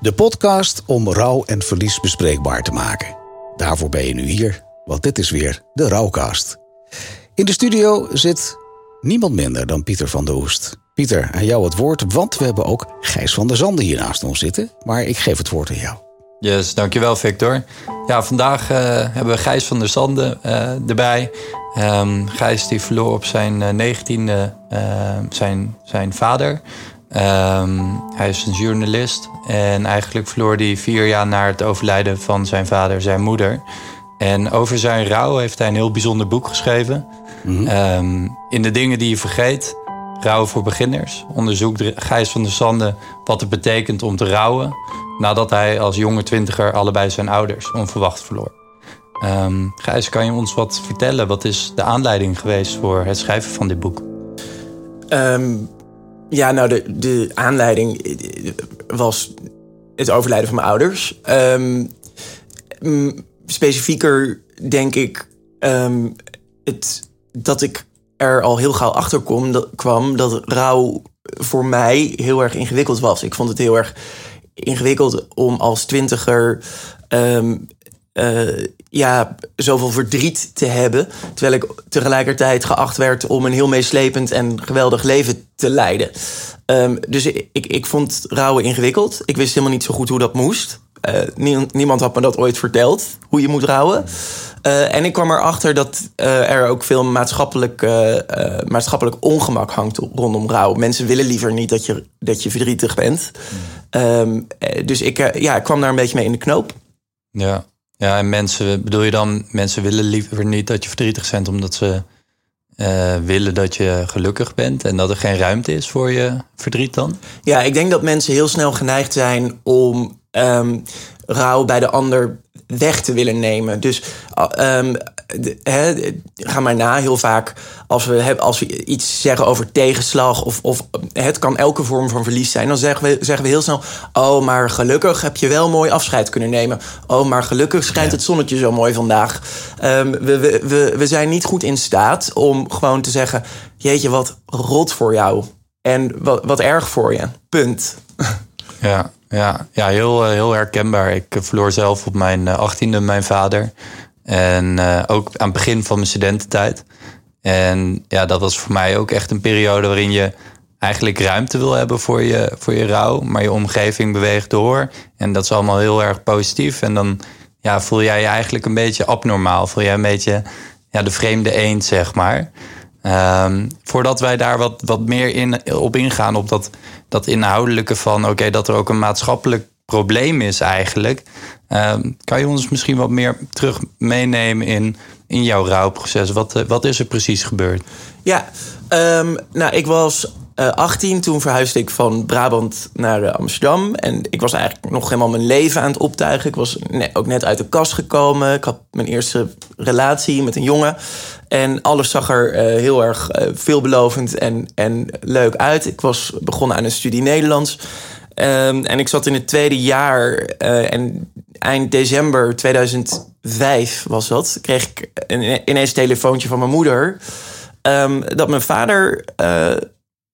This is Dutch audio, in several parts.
De podcast om rouw en verlies bespreekbaar te maken. Daarvoor ben je nu hier, want dit is weer de Rouwcast. In de studio zit niemand minder dan Pieter van der Hoest. Pieter, aan jou het woord, want we hebben ook Gijs van der Zanden hier naast ons zitten. Maar ik geef het woord aan jou. Yes, dankjewel Victor. Ja, vandaag uh, hebben we Gijs van der Zanden uh, erbij. Um, Gijs die verloor op zijn uh, negentiende zijn, zijn vader. Um, hij is een journalist en eigenlijk verloor hij vier jaar na het overlijden van zijn vader zijn moeder. En over zijn rouw heeft hij een heel bijzonder boek geschreven. Mm -hmm. um, in de dingen die je vergeet, Rouw voor beginners, onderzoekt Gijs van der Sande wat het betekent om te rouwen nadat hij als jonge twintiger allebei zijn ouders onverwacht verloor. Um, Gijs, kan je ons wat vertellen? Wat is de aanleiding geweest voor het schrijven van dit boek? Um, ja, nou, de, de aanleiding was het overlijden van mijn ouders. Um, specifieker denk ik het, dat ik er al heel gauw achter kom, dat, kwam dat rouw voor mij heel erg ingewikkeld was. Ik vond het heel erg ingewikkeld om als twintiger um, uh, ja, zoveel verdriet te hebben. Terwijl ik tegelijkertijd geacht werd om een heel meeslepend en geweldig leven te leiden. Um, dus ik, ik, ik vond rouwen ingewikkeld. Ik wist helemaal niet zo goed hoe dat moest. Uh, niemand, niemand had me dat ooit verteld, hoe je moet rouwen. Uh, en ik kwam erachter dat uh, er ook veel maatschappelijk, maatschappelijk ongemak hangt rondom rouw. Mensen willen liever niet dat je, dat je verdrietig bent. Mm. Um, dus ik, ja, ik kwam daar een beetje mee in de knoop. Ja. Ja, en mensen, bedoel je dan, mensen willen liever niet dat je verdrietig bent omdat ze willen dat je gelukkig bent en dat er geen ruimte is voor je verdriet dan? Ja, ik denk dat mensen heel snel geneigd zijn om um, rouw bij de ander weg te willen nemen. Dus um, de, he, ga maar na, heel vaak als we, als we iets zeggen over tegenslag... Of, of het kan elke vorm van verlies zijn... dan zeggen we, zeggen we heel snel... oh, maar gelukkig heb je wel mooi afscheid kunnen nemen. Oh, maar gelukkig schijnt het zonnetje zo mooi vandaag. Um, we, we, we, we zijn niet goed in staat om gewoon te zeggen... jeetje, wat rot voor jou. En wat, wat erg voor je. Punt. Ja, ja, ja heel, heel herkenbaar. Ik verloor zelf op mijn achttiende mijn vader. En uh, ook aan het begin van mijn studententijd. En ja, dat was voor mij ook echt een periode waarin je eigenlijk ruimte wil hebben voor je, voor je rouw. Maar je omgeving beweegt door. En dat is allemaal heel erg positief. En dan ja, voel jij je eigenlijk een beetje abnormaal. Voel jij een beetje ja, de vreemde eend, zeg maar. Um, voordat wij daar wat, wat meer in, op ingaan, op dat, dat inhoudelijke van oké, dat er ook een maatschappelijk probleem is eigenlijk. Um, kan je ons misschien wat meer terug meenemen in, in jouw rouwproces? Wat, wat is er precies gebeurd? Ja, um, nou, ik was uh, 18. Toen verhuisde ik van Brabant naar uh, Amsterdam. En ik was eigenlijk nog helemaal mijn leven aan het optuigen. Ik was ook net uit de kast gekomen. Ik had mijn eerste relatie met een jongen. En alles zag er heel erg veelbelovend en, en leuk uit. Ik was begonnen aan een studie Nederlands. Um, en ik zat in het tweede jaar. en eind december 2005 was dat. Kreeg ik ineens een telefoontje van mijn moeder. Um, dat mijn vader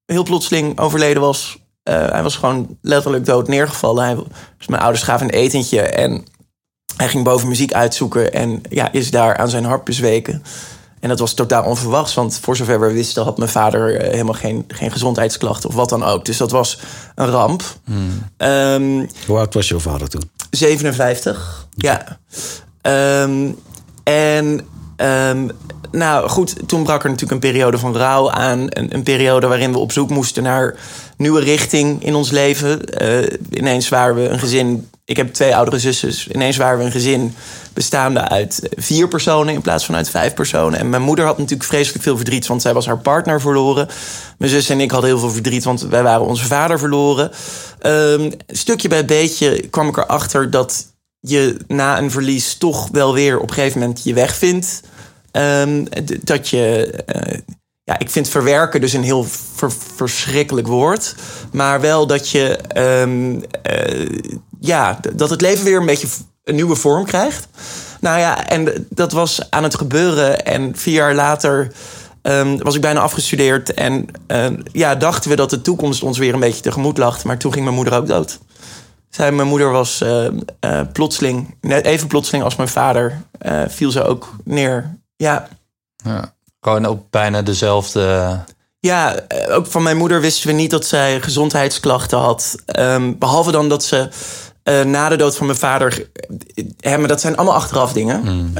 heel plotseling overleden was. Uh, hij was gewoon letterlijk dood neergevallen. Hij, dus mijn ouders gaven een etentje en hij ging boven muziek uitzoeken en ja, is daar aan zijn harp bezweken. En dat was totaal onverwachts, want voor zover we wisten had mijn vader uh, helemaal geen, geen gezondheidsklachten of wat dan ook. Dus dat was een ramp. Hmm. Um, Hoe oud was jouw vader toen? 57, ja. Um, en um, nou goed, toen brak er natuurlijk een periode van rouw aan. Een, een periode waarin we op zoek moesten naar nieuwe richting in ons leven. Uh, ineens waren we een gezin. Ik heb twee oudere zussen. Ineens waren we een gezin bestaande uit vier personen in plaats van uit vijf personen. En mijn moeder had natuurlijk vreselijk veel verdriet, want zij was haar partner verloren. Mijn zus en ik hadden heel veel verdriet, want wij waren onze vader verloren. Um, stukje bij beetje kwam ik erachter dat je na een verlies toch wel weer op een gegeven moment je weg vindt. Um, dat je. Uh, ja, ik vind verwerken dus een heel ver, verschrikkelijk woord. Maar wel dat je. Um, uh, ja, dat het leven weer een beetje een nieuwe vorm krijgt. Nou ja, en dat was aan het gebeuren. En vier jaar later. Um, was ik bijna afgestudeerd. En ja, dachten we dat de toekomst ons weer een beetje tegemoet lag. Maar toen ging mijn moeder ook dood. Zij, mijn moeder was uh, uh, plotseling, net even plotseling als mijn vader, uh, viel ze ook neer. Ja. ja. Gewoon op bijna dezelfde. Ja, ook van mijn moeder wisten we niet dat zij gezondheidsklachten had. Um, behalve dan dat ze na de dood van mijn vader. Hè, maar dat zijn allemaal achteraf dingen. Mm.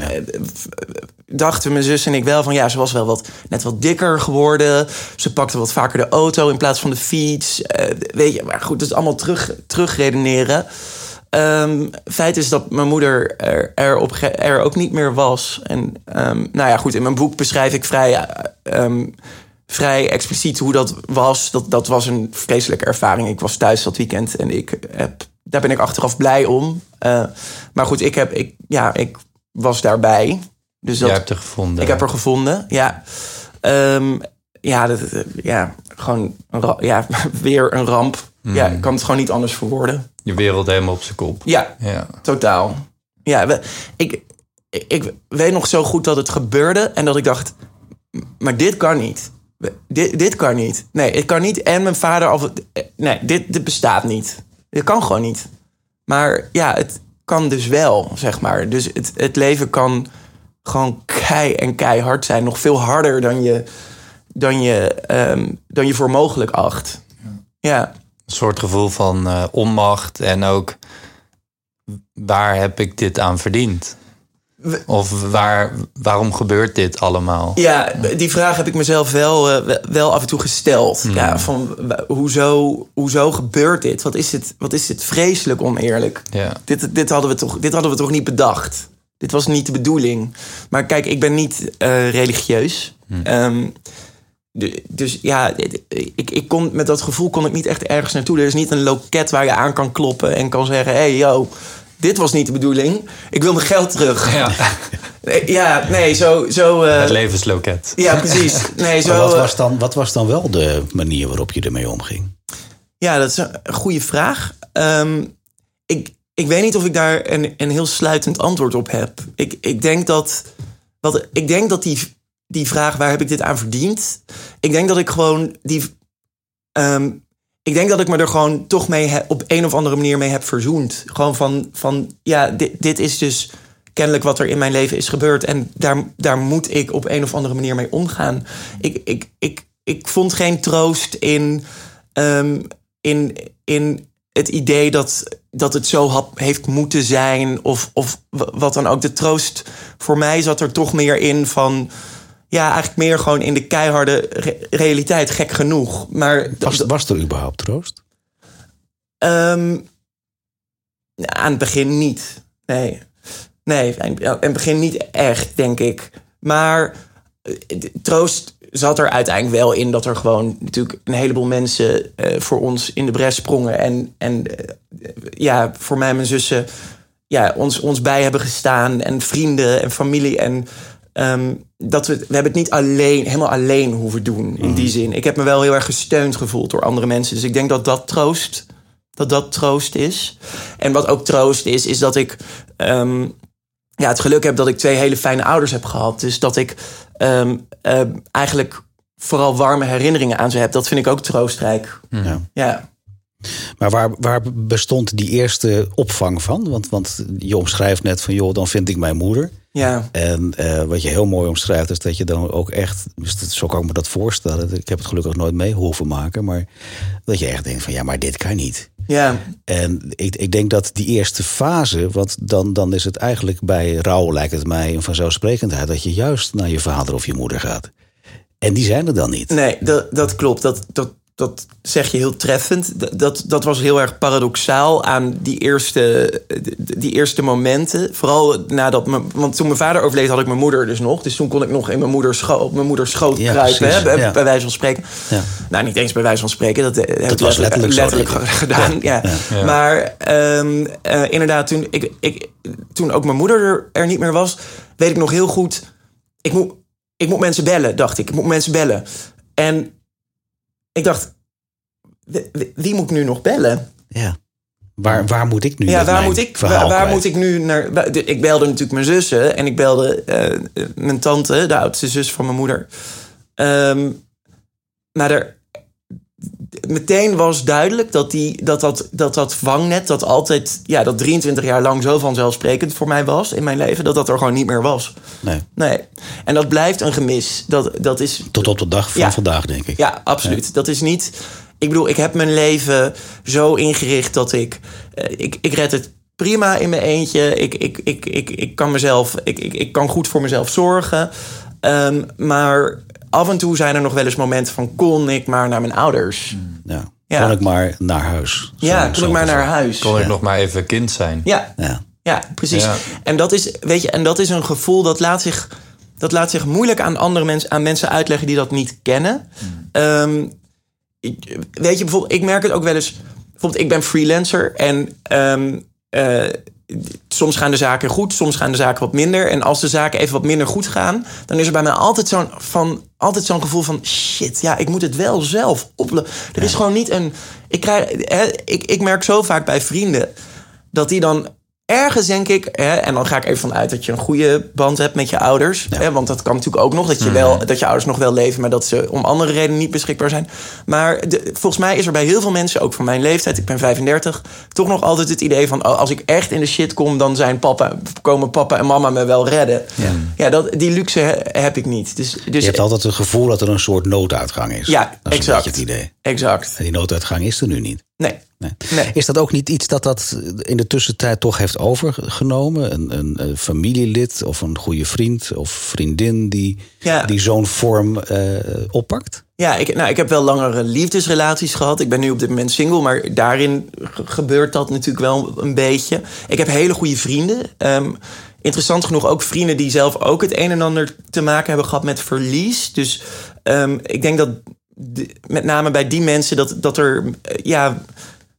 dachten mijn zus en ik wel van ja, ze was wel wat, net wat dikker geworden. Ze pakte wat vaker de auto in plaats van de fiets. weet je, maar goed, dat is allemaal terug, terugredeneren. Um, feit is dat mijn moeder er, er, op, er ook niet meer was. En um, nou ja, goed, in mijn boek beschrijf ik vrij, um, vrij expliciet hoe dat was. Dat, dat was een vreselijke ervaring. Ik was thuis dat weekend en ik heb, daar ben ik achteraf blij om. Uh, maar goed, ik, heb, ik, ja, ik was daarbij. Dus dat, Jij hebt er gevonden. Ik heb er gevonden, ja. ja, dat, ja, gewoon een, ja, weer een ramp. Mm. Ja, ik kan het gewoon niet anders verwoorden. Je wereld helemaal op zijn kop. Ja, ja. totaal. Ja, we, ik, ik weet nog zo goed dat het gebeurde en dat ik dacht, maar dit kan niet. Dit, dit kan niet. Nee, het kan niet. En mijn vader, of, nee, dit, dit bestaat niet. Dit kan gewoon niet. Maar ja, het kan dus wel, zeg maar. Dus het, het leven kan gewoon kei en keihard zijn. Nog veel harder dan je, dan je, um, dan je voor mogelijk acht. Ja. Een soort gevoel van uh, onmacht en ook waar heb ik dit aan verdiend? Of waar, waarom gebeurt dit allemaal? Ja, die vraag heb ik mezelf wel, uh, wel af en toe gesteld. Mm. Ja, van hoezo, hoezo gebeurt dit? Wat is dit, wat is dit vreselijk oneerlijk? Dit, dit, hadden we toch, dit hadden we toch niet bedacht? Dit was niet de bedoeling. Maar kijk, ik ben niet uh, religieus. Mm. Um, dus ja, ik, ik kon, met dat gevoel kon ik niet echt ergens naartoe. Er is niet een loket waar je aan kan kloppen en kan zeggen: hé, hey, yo, dit was niet de bedoeling. Ik wil mijn geld terug. Ja, ja nee, zo. zo uh, het levensloket. Ja, precies. Nee, zo, maar wat, was dan, wat was dan wel de manier waarop je ermee omging? Ja, dat is een goede vraag. Um, ik, ik weet niet of ik daar een, een heel sluitend antwoord op heb. Ik, ik denk dat. Wat, ik denk dat die die vraag, waar heb ik dit aan verdiend? Ik denk dat ik gewoon die. Um, ik denk dat ik me er gewoon toch mee he, op een of andere manier mee heb verzoend. Gewoon van, van ja, dit, dit is dus kennelijk wat er in mijn leven is gebeurd. En daar, daar moet ik op een of andere manier mee omgaan. Ik, ik, ik, ik vond geen troost in, um, in, in het idee dat, dat het zo heeft moeten zijn. Of, of wat dan ook. De troost voor mij zat er toch meer in van ja, eigenlijk meer gewoon in de keiharde re realiteit, gek genoeg. Maar was, was er überhaupt troost? Um, aan het begin niet. Nee. Nee, aan het begin niet echt, denk ik. Maar troost zat er uiteindelijk wel in dat er gewoon natuurlijk een heleboel mensen uh, voor ons in de bres sprongen. En, en uh, ja, voor mij en mijn zussen ja, ons, ons bij hebben gestaan. En vrienden en familie. En um, dat we, we hebben het niet alleen, helemaal alleen hoeven doen in die zin. Ik heb me wel heel erg gesteund gevoeld door andere mensen. Dus ik denk dat dat troost, dat dat troost is. En wat ook troost is, is dat ik um, ja, het geluk heb dat ik twee hele fijne ouders heb gehad. Dus dat ik um, uh, eigenlijk vooral warme herinneringen aan ze heb. Dat vind ik ook troostrijk. Ja. ja. Maar waar, waar bestond die eerste opvang van? Want, want je omschrijft net van, joh, dan vind ik mijn moeder. Ja. En uh, wat je heel mooi omschrijft is dat je dan ook echt, dus dat, zo kan ik me dat voorstellen. Ik heb het gelukkig nooit mee hoeven maken, maar dat je echt denkt van ja, maar dit kan niet. Ja. En ik, ik denk dat die eerste fase, want dan, dan is het eigenlijk bij rouw, lijkt het mij, een vanzelfsprekendheid dat je juist naar je vader of je moeder gaat. En die zijn er dan niet. Nee, dat, dat klopt. Dat, dat, dat zeg je heel treffend. Dat, dat was heel erg paradoxaal aan die eerste, die eerste momenten. Vooral nadat me, want toen mijn vader overleed, had ik mijn moeder dus nog. Dus toen kon ik nog in mijn moeders schoot, mijn moeders schoot Ja, kruipen, hè, bij, ja. bij wijze van spreken. Ja. Nou, niet eens bij wijze van spreken. Dat, eh, heb ik was letterlijk zo, gedaan. Ja. Maar ehm, eh, inderdaad, toen, ik, ik, toen ook mijn moeder er, er niet meer was, weet ik nog heel goed. Ik moet, ik moet mensen bellen, dacht ik. Ik moet mensen bellen. En ik dacht, wie, moet ik nu nog bellen? Ja. Waar, waar moet ik nu Ja, waar moet ik, waar, moet ik nu naar? waar- de- Ik belde natuurlijk mijn zussen en ik belde eh, mijn tante, de oudste zus van mijn moeder. Ehm, maar er, meteen was duidelijk dat, die, dat, dat, dat dat vangnet, dat altijd, ja, dat 23 jaar lang zo vanzelfsprekend voor mij was in mijn leven, dat dat er gewoon niet meer was. Nee. Nee. En dat blijft een gemis. Dat, dat is. Tot op de dag van Ja. vandaag, denk ik. Ja, absoluut. Dat is niet. Ik bedoel, ik heb mijn leven zo ingericht dat ik. eh, ik, ik red het prima in mijn eentje. Ik, ik, ik, ik, ik kan mezelf. Ik, ik, ik kan goed voor mezelf zorgen. Ehm, maar af en toe zijn er nog wel eens momenten van kon ik maar naar mijn ouders. Ja. Ja. Kon ik maar naar huis. Ja, kon ik maar gezegd. naar huis. Kon ik nog maar even kind zijn. Ja, Ja. Ja, precies. Ja. En dat is, weet je, en dat is een gevoel dat laat zich, dat laat zich moeilijk aan andere mensen, aan mensen uitleggen die dat niet kennen. Ehm, ik- weet je, bijvoorbeeld, ik merk het ook wel eens. Bijvoorbeeld, ik ben freelancer en ehm, eh, soms gaan de zaken goed, soms gaan de zaken wat minder. En als de zaken even wat minder goed gaan, dan is er bij mij altijd zo'n van altijd zo'n gevoel van shit, ja, ik moet het wel zelf oplossen. Er is gewoon niet een. Ik, krijg, hè, ik, ik merk zo vaak bij vrienden dat die dan ergens denk ik, hè, en dan ga ik even vanuit dat je een goede band hebt met je ouders. Hè, want dat kan natuurlijk ook nog, dat je, wel, dat je ouders nog wel leven, maar dat ze om andere redenen niet beschikbaar zijn. Maar de, volgens mij is er bij heel veel mensen, ook van mijn leeftijd, ik ben 35, toch nog altijd het idee van, oh, als ik echt in de shit kom, dan zijn papa, komen papa en mama me wel redden. Ja, dat, die luxe he- heb ik niet. Dus, dus Je hebt altijd het gevoel dat er een soort nooduitgang is. Ja, dat is exact. een het idee. exact. En die nooduitgang is er nu niet. Nee. Nee. Nee. Is dat ook niet iets dat dat in de tussentijd toch heeft overgenomen? Een, een, een familielid of een goede vriend of vriendin die, Ja. die zo'n vorm eh, oppakt? Ja, ik, nou, ik heb wel langere liefdesrelaties gehad. Ik ben nu op dit moment single, maar daarin ge- gebeurt dat natuurlijk wel een beetje. Ik heb hele goede vrienden. Ehm, interessant genoeg ook vrienden die zelf ook het een en ander te maken hebben gehad met verlies. Dus ehm, ik denk dat de- met name bij die mensen dat, dat er, ja,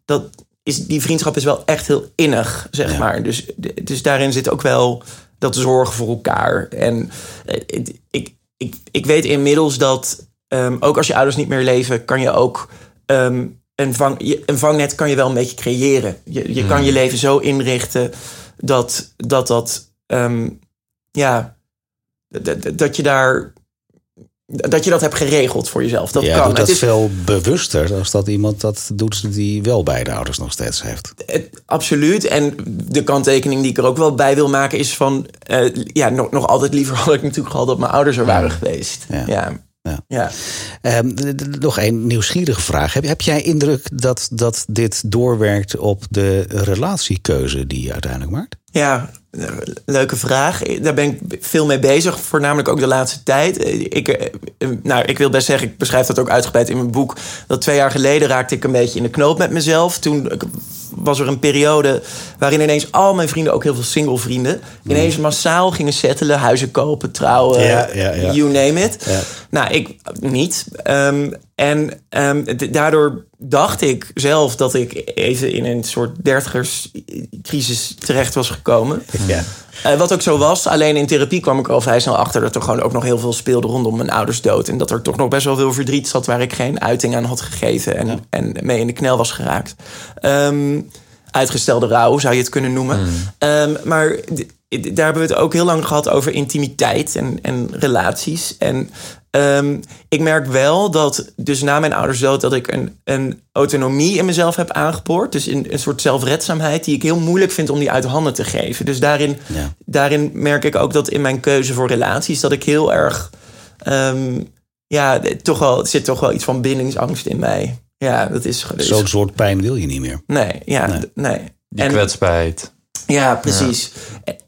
dat is, die vriendschap is wel echt heel innig, zeg Ja. maar. Dus, dus daarin zit ook wel dat zorgen voor elkaar. En eh, ik, ik, ik weet inmiddels dat ehm, ook als je ouders niet meer leven, kan je ook ehm, een, vang, een vangnet kan je wel een beetje creëren. Je, je kan je leven zo inrichten dat dat, dat ehm, ja, dat- dat je daar dat je dat hebt geregeld voor jezelf. Dat ja, kan. doet dat Het is, veel bewuster als dat iemand dat doet die wel beide ouders nog steeds heeft. Het- absoluut. En de kanttekening die ik er ook wel bij wil maken is van... eh, ja, nog, nog altijd liever had ik natuurlijk gehad dat mijn ouders er waren geweest. Ja. Ja. Ja. Ja. Ehm, nog een nieuwsgierige vraag. Heb, heb jij indruk dat, dat dit doorwerkt op de relatiekeuze die je uiteindelijk maakt? Ja, leuke vraag. Daar ben ik veel mee bezig, voornamelijk ook de laatste tijd. Ik, eh, nou, ik wil best zeggen, ik beschrijf dat ook uitgebreid in mijn boek. Dat twee jaar geleden raakte ik een beetje in de knoop met mezelf. Toen was er een periode waarin ineens al mijn vrienden, ook heel veel single vrienden, ineens massaal gingen settelen, huizen kopen, trouwen, Ja, ja, ja. you name it. Ja. Nou, ik niet. Ehm, en d- daardoor dacht ik zelf dat ik even in een soort dertigerscrisis terecht was gekomen. Ja. Eh, wat ook zo was. Alleen in therapie kwam ik al vrij snel achter dat er gewoon ook nog heel veel speelde rondom mijn ouders dood. En dat er toch nog best wel veel verdriet zat waar ik geen uiting aan had gegeven en, en mee in de knel was geraakt. Ehm, uitgestelde rouw zou je het kunnen noemen. Ehm, maar daar hebben we het ook heel lang gehad over intimiteit en, en relaties. En ehm, ik merk wel dat, dus na mijn ouders dood, dat ik een, een autonomie in mezelf heb aangeboord. Dus een, een soort zelfredzaamheid die ik heel moeilijk vind om die uit handen te geven. Dus daarin, Ja. daarin merk ik ook dat in mijn keuze voor relaties, dat ik heel erg. ehm, ja, toch wel, er zit toch wel iets van bindingsangst in mij. Ja, dat is. is- Zo'n soort pijn wil je niet meer. Nee, ja, Nee. Die En- kwetsbaarheid. ja, precies.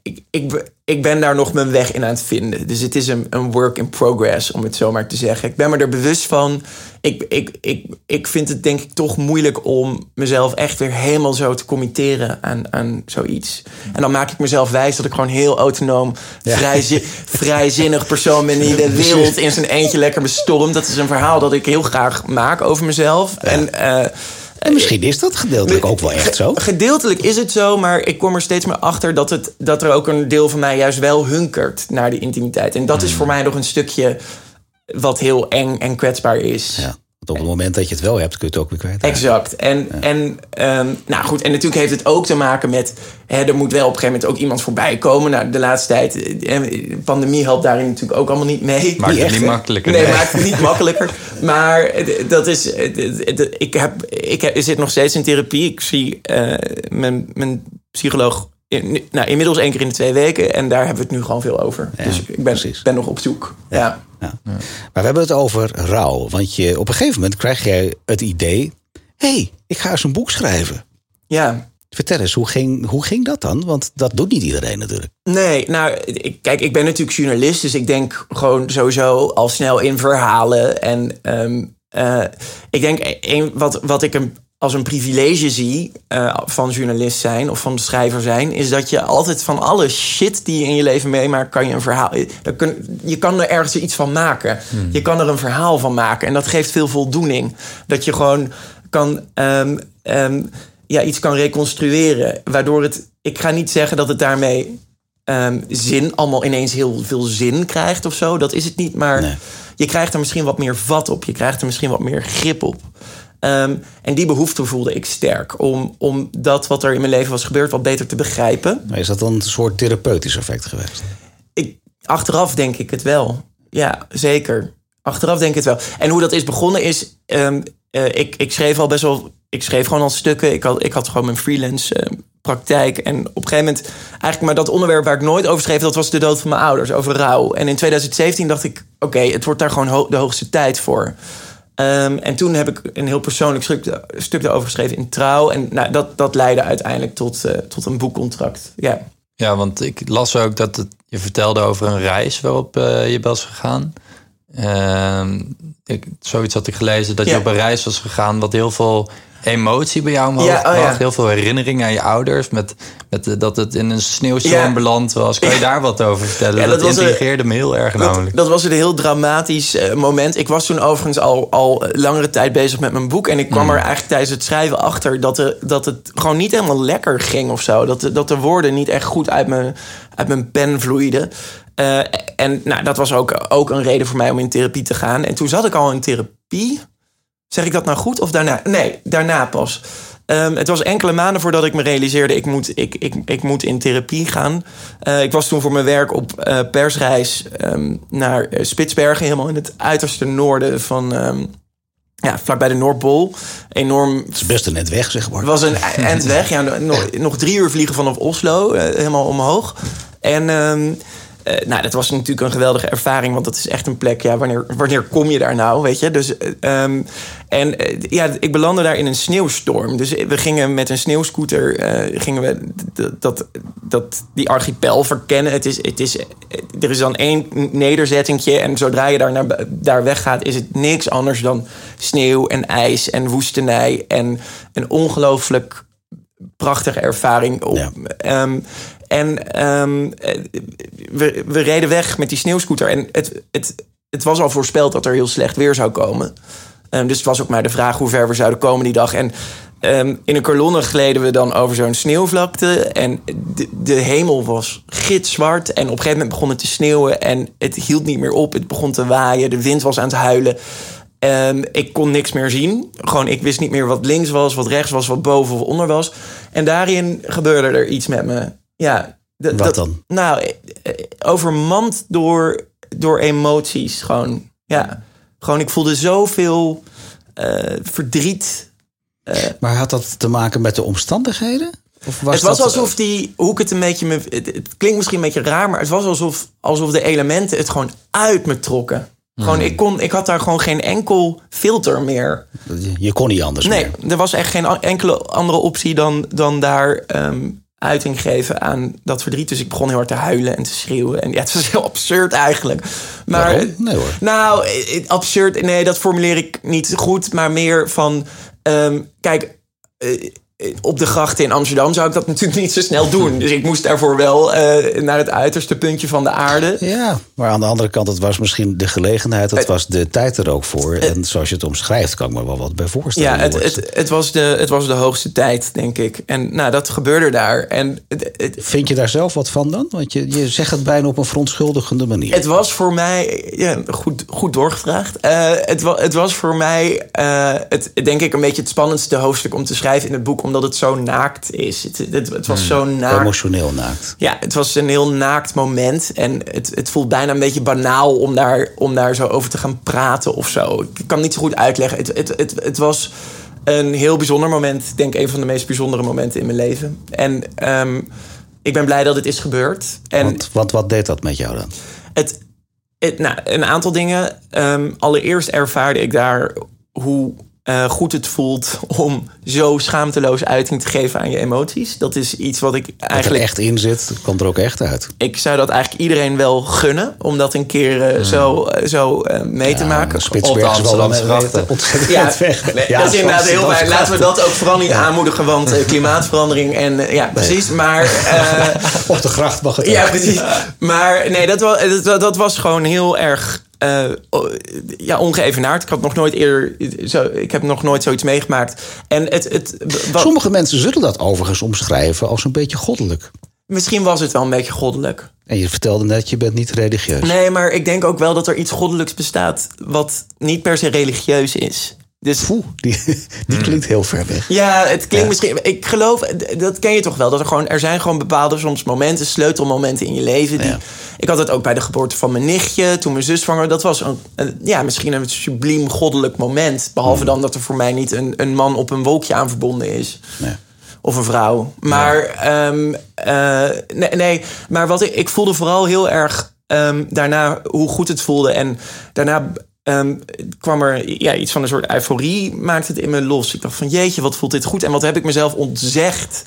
Ik, ik, ik ben daar nog mijn weg in aan het vinden. Dus het is een, een work in progress, om het zo maar te zeggen. Ik ben me er bewust van. Ik, ik, ik, ik vind het denk ik toch moeilijk om mezelf echt weer helemaal zo te committeren aan, aan zoiets. En dan maak ik mezelf wijs dat ik gewoon heel autonoom, vrijzi- vrijzinnig persoon ben die de wereld in zijn eentje lekker bestormt. Dat is een verhaal dat ik heel graag maak over mezelf. En eh, En misschien is dat gedeeltelijk ook wel echt zo. Gedeeltelijk is het zo, maar ik kom er steeds meer achter dat, het, dat er ook een deel van mij juist wel hunkert naar de intimiteit. En dat is voor mij nog een stukje wat heel eng en kwetsbaar is. Ja. Op het moment dat je het wel hebt, kun je het ook weer kwijt. Exact. En, en, ehm, nou goed, en natuurlijk heeft het ook te maken met... Hè, er moet wel op een gegeven moment ook iemand voorbij komen. Nou, de laatste tijd, eh, de pandemie helpt daarin natuurlijk ook allemaal niet mee. Maakt niet het echt, niet makkelijker, Nee, nee. maakt het niet makkelijker. Maar eh, dat is... eh, eh, Ik, heb, ik heb- ik zit nog steeds in therapie. Ik zie eh, mijn, mijn psycholoog... In, nou, inmiddels één keer in de twee weken. En daar hebben we het nu gewoon veel over. Ja, dus ik ben, ben nog op zoek. Ja. Ja. Maar we hebben het over rouw. Want je, op een gegeven moment krijg jij het idee... hé, hey, ik ga eens een boek schrijven. ja. Vertel eens, hoe ging, hoe ging dat dan? Want dat doet niet iedereen natuurlijk. Nee, nou, ik, kijk, ik ben natuurlijk journalist, dus ik denk gewoon sowieso al snel in verhalen. En ehm, eh, ik denk, een, wat, wat ik een, als een privilege zie eh, van journalist zijn of van schrijver zijn, is dat je altijd van alle shit die je in je leven meemaakt, kan je een verhaal. kun, je kan er ergens iets van maken. Je kan er een verhaal van maken. En dat geeft veel voldoening. Dat je gewoon kan. ehm, ehm, ja, iets kan reconstrueren. Waardoor het. Ik ga niet zeggen dat het daarmee ehm, zin, allemaal ineens heel veel zin krijgt of zo. Dat is het niet. Maar Nee. je krijgt er misschien wat meer vat op. Je krijgt er misschien wat meer grip op. Ehm, en die behoefte voelde ik sterk. Om, om dat wat er in mijn leven was gebeurd wat beter te begrijpen. Maar is dat dan een soort therapeutisch effect geweest? Ik, achteraf denk ik het wel. Ja, zeker. Achteraf denk ik het wel. En hoe dat is begonnen is... ehm, eh, ik, ik schreef al best wel... Ik schreef gewoon al stukken. Ik had, ik had gewoon mijn freelance eh, praktijk. En op een gegeven moment... Eigenlijk maar dat onderwerp waar ik nooit over schreef... dat was de dood van mijn ouders, over rouw. En in 2017 dacht ik... Oké, het wordt daar gewoon ho- de hoogste tijd voor. Ehm, en toen heb ik een heel persoonlijk stuk, stuk daarover geschreven in Trouw. En nou, dat, dat leidde uiteindelijk tot, eh, tot een boekcontract. Ja. Ja, want ik las ook dat het, je vertelde over een reis waarop eh, je was gegaan. Ehm, ik, zoiets had ik gelezen dat Ja. je op een reis was gegaan wat heel veel emotie bij jou omhoog Ja, oh ja. Heel veel herinnering aan je ouders. Met, met de- dat het in een sneeuwstorm Ja. beland was. Kan je daar wat over vertellen? Dat dat intrigeerde me heel erg Dat, namelijk. dat was een heel dramatisch eh, moment. Ik was toen overigens al, al langere tijd bezig met mijn boek. En ik kwam er eigenlijk tijdens het schrijven achter dat, dat het gewoon niet helemaal lekker ging of zo. Dat, de- dat de woorden niet echt goed uit mijn, uit mijn pen vloeiden. Eh, en nou, dat was ook, ook een reden voor mij om in therapie te gaan. En toen zat ik al in therapie. Zeg ik dat nou goed of daarna? Nee, daarna pas. Ehm, het was enkele maanden voordat ik me realiseerde... ik moet, ik, ik, ik moet in therapie gaan. Eh, ik was toen voor mijn werk op eh, persreis ehm, naar Spitsbergen... helemaal in het uiterste noorden van... ehm, ja, vlakbij de Noordpool. Enorm Het is best een net weg, zeg maar. het was een e- eind weg. Ja, nog, nog drie uur vliegen vanaf Oslo, helemaal omhoog. En eh, nou, dat was natuurlijk een geweldige ervaring, want dat is echt een plek. Ja, wanneer, wanneer kom je daar nou, weet je? Dus, eh, ehm, en eh, ja, ik belandde daar in een sneeuwstorm. Dus we gingen met een sneeuwscooter, gingen we dat, dat, die archipel verkennen. Het is, het is, er is dan één nederzettingje en zodra je daar, naar, daar weggaat, is het niks anders dan sneeuw en ijs en woestenij en een ongelooflijk prachtige ervaring. Op, Ja. Ehm, en ehm, eh, we, we reden weg met die sneeuwscooter. En het, het, het was al voorspeld dat er heel slecht weer zou komen. Ehm, dus het was ook maar de vraag hoe ver we zouden komen die dag. En ehm, in een kolonne gleden we dan over zo'n sneeuwvlakte. En de, de hemel was gitzwart. En op een gegeven moment begon het te sneeuwen. En het hield niet meer op. Het begon te waaien. De wind was aan het huilen. Ehm, ik kon niks meer zien. Gewoon, ik wist niet meer wat links was, wat rechts was, wat boven of onder was. En daarin gebeurde er iets met me. Ja, Wat dat- dan? Nou, eh, eh, overmand door, door emoties. Gewoon, ja. Gewoon, ik voelde zoveel eh, verdriet. Maar had dat te maken met de omstandigheden? Of was het was dat, alsof die, hoe ik het een beetje, me, het, het klinkt misschien een beetje raar, maar het was alsof, alsof de elementen het gewoon uit me trokken. Gewoon, ik, kon, ik had daar gewoon geen enkel filter meer. Je- kon niet anders Nee, meer. er was echt geen enkele andere optie dan, dan daar ehm, uiting geven aan dat verdriet. Dus ik begon heel hard te huilen en te schreeuwen. En ja, het was heel absurd eigenlijk. Maar, Waarom? Nee hoor. Nou, eh, absurd, nee, dat formuleer ik niet goed. Maar meer van, ehm, kijk, eh, op de grachten in Amsterdam zou ik dat natuurlijk niet zo snel doen. Dus ik moest daarvoor wel uh, naar het uiterste puntje van de aarde. Ja, maar aan de andere kant, het was misschien de gelegenheid, het was de tijd er ook voor. En zoals je het omschrijft, kan ik me wel wat bij voorstellen. Ja, het, het, het, was, de, het was de hoogste tijd, denk ik. En nou, dat gebeurde daar. En het, Vind je daar zelf wat van dan? Want je, je zegt het bijna op een verontschuldigende manier. Het was voor mij, ja, goed, goed doorgevraagd. Het, het was voor mij, het, denk ik, een beetje het spannendste hoofdstuk om te schrijven in het boek omdat het zo naakt is. Het, het, het was hmm. zo naakt. Emotioneel naakt. Ja, het was een heel naakt moment. En het, het voelt bijna een beetje banaal om daar, om daar zo over te gaan praten of zo. Ik kan niet zo goed uitleggen. Het, het, het, het was een heel bijzonder moment. Ik denk een van de meest bijzondere momenten in mijn leven. En um, ik ben blij dat het is gebeurd. En Want, wat, wat deed dat met jou dan? Het, het, nou, een aantal dingen. Um, allereerst ervaarde ik daar hoe uh, goed het voelt om zo schaamteloos uiting te geven aan je emoties. Dat is iets wat ik eigenlijk. Wat er echt in zit, komt er ook echt uit. Ik zou dat eigenlijk iedereen wel gunnen om dat een keer uh, zo, uh, zo mee ja, te maken. Spitsbergen is wel ontzettend ja, weg. Nee, ja, dat is inderdaad heel fijn. Laten we dat ook vooral niet aanmoedigen, want klimaatverandering en ja, precies. Nee. Maar. Op de gracht mag het. Ja, precies. Maar nee, dat was, dat, dat was gewoon heel erg uh, ja, ongeëvenaard. Ik had nog nooit eerder. Zo, ik heb nog nooit zoiets meegemaakt. En het, het, Sommige mensen zullen dat overigens omschrijven als een beetje goddelijk. Misschien was het wel een beetje goddelijk. En je vertelde net, je bent niet religieus. Nee, maar ik denk ook wel dat er iets goddelijks bestaat. wat niet per se religieus is. Dus, Oeh, die, die klinkt heel ver weg. Ja, het klinkt misschien. Ik geloof, dat ken je toch wel. Dat er gewoon, er zijn gewoon bepaalde soms momenten, sleutelmomenten in je leven. Die, Ik had het ook bij de geboorte van mijn nichtje, toen mijn zus zwanger. Dat was een, ja, misschien een subliem goddelijk moment. Behalve hmm. dan dat er voor mij niet een, een man op een wolkje aan verbonden is. Nee. Of een vrouw. Maar, ehm, eh, nee, nee, maar wat ik, ik voelde vooral heel erg um, daarna hoe goed het voelde. En daarna um, kwam er ja, iets van een soort euforie, maakte het in me los. Ik dacht van jeetje, wat voelt dit goed. En wat heb ik mezelf ontzegd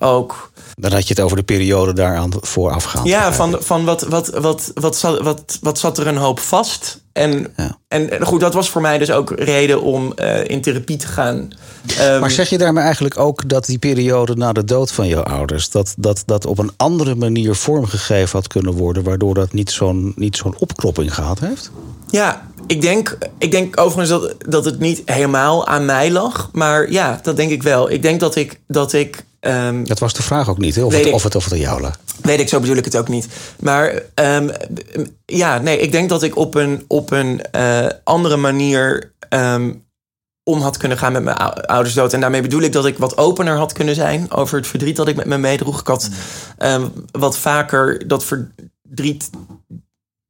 ook. Dan had je het over de periode daaraan voorafgaand. Ja, van, van wat, wat, wat, wat, zat, wat, wat zat er een hoop vast. En, en goed, dat was voor mij dus ook reden om uh, in therapie te gaan. Um, maar zeg je daarmee eigenlijk ook dat die periode na de dood van jouw ouders... dat dat, dat op een andere manier vormgegeven had kunnen worden... waardoor dat niet zo'n zo'n opkropping gehad heeft? Ja, ik denk, ik denk overigens dat, dat het niet helemaal aan mij lag. Maar ja, dat denk ik wel. Ik denk dat ik. Dat, ik, um, dat was de vraag ook niet, hè? Of, het, of het of het aan jou lag. Weet ik, zo bedoel ik het ook niet. Maar um, ja, nee, ik denk dat ik op een, op een uh, andere manier um, om had kunnen gaan met mijn ouders dood. En daarmee bedoel ik dat ik wat opener had kunnen zijn over het verdriet dat ik met me meedroeg. Ik had um, wat vaker dat verdriet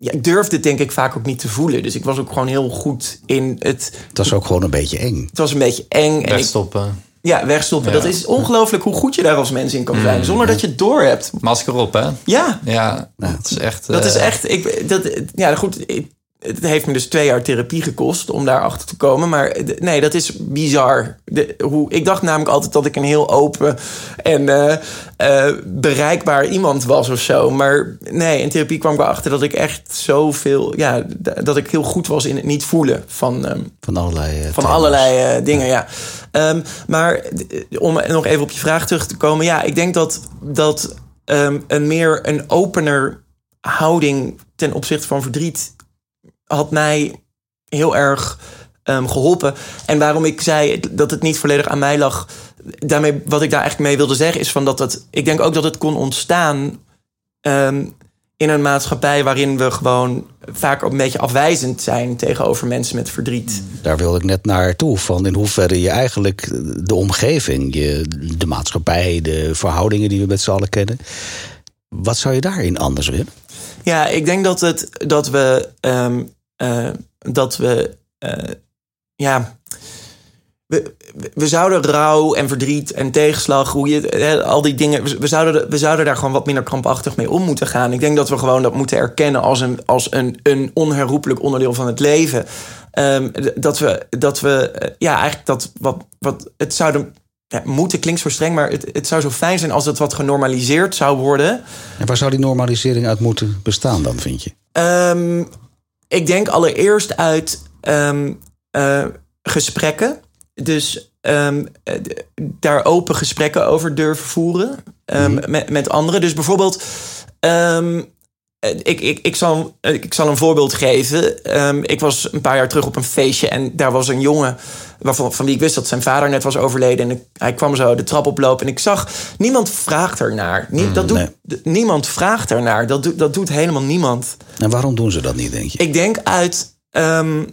ja, ik durfde het denk ik vaak ook niet te voelen. Dus ik was ook gewoon heel goed in het... Het was ook gewoon een beetje eng. Het was een beetje eng. Wegstoppen. En ja, wegstoppen. Dat is ongelooflijk hoe goed je daar als mens in kan zijn. Mm. Zonder dat je het door hebt. Masker op, hè? Ja. Ja, dat is echt... Dat is eh, echt... Ik, dat, ja, goed het heeft me dus twee jaar therapie gekost om daarachter te komen. Maar nee, dat is bizar. De, hoe, ik dacht namelijk altijd dat ik een heel open en uh, uh, bereikbaar iemand was of zo. Maar nee, in therapie kwam ik erachter dat ik echt zoveel... Ja, dat ik heel goed was in het niet voelen van... Um, van allerlei, uh, van allerlei dingen, ja. Um, maar om nog even op je vraag terug te komen. Ja, ik denk dat, dat um, een meer een opener houding ten opzichte van verdriet had mij heel erg um, geholpen. En waarom ik zei dat het niet volledig aan mij lag. Daarmee, wat ik daar eigenlijk mee wilde zeggen, is van dat het. Ik denk ook dat het kon ontstaan. Um, in een maatschappij waarin we gewoon vaak een beetje afwijzend zijn tegenover mensen met verdriet. Daar wilde ik net naartoe. Van in hoeverre je eigenlijk de omgeving, je, de maatschappij, de verhoudingen die we met z'n allen kennen. Wat zou je daarin anders willen? Ja, ik denk dat, het, dat we um, uh, dat we, uh, ja, we, we zouden rouw en verdriet en tegenslag, hoe je, hè, al die dingen, we, zouden, we zouden daar gewoon wat minder krampachtig mee om moeten gaan. Ik denk dat we gewoon dat moeten erkennen als een, als een, een onherroepelijk onderdeel van het leven. Um, dat we, dat we, eh, ja, eigenlijk dat wat, wat het zouden ja, moeten klinkt zo streng, maar het, het zou zo fijn zijn als het wat genormaliseerd zou worden. En waar zou die normalisering uit moeten bestaan dan, vind je? Um, ik denk allereerst uit um, uh, gesprekken. dus ehm, eh, daar open gesprekken over durven voeren ehm, met, met anderen. Dus bijvoorbeeld, ik, ik, ik, zal, eh, ik zal een voorbeeld geven. Ehm, ik was een paar jaar terug op een feestje en daar was een jongen waarvan van wie ik wist dat zijn vader net was overleden. En ik- hij kwam zo de trap oplopen en ik zag, niemand vraagt ernaar. Nie, dat doet, nee. Niemand vraagt ernaar. Dat, doet dat doet helemaal niemand. En waarom doen ze dat niet, denk je? Ik denk uit, ehm,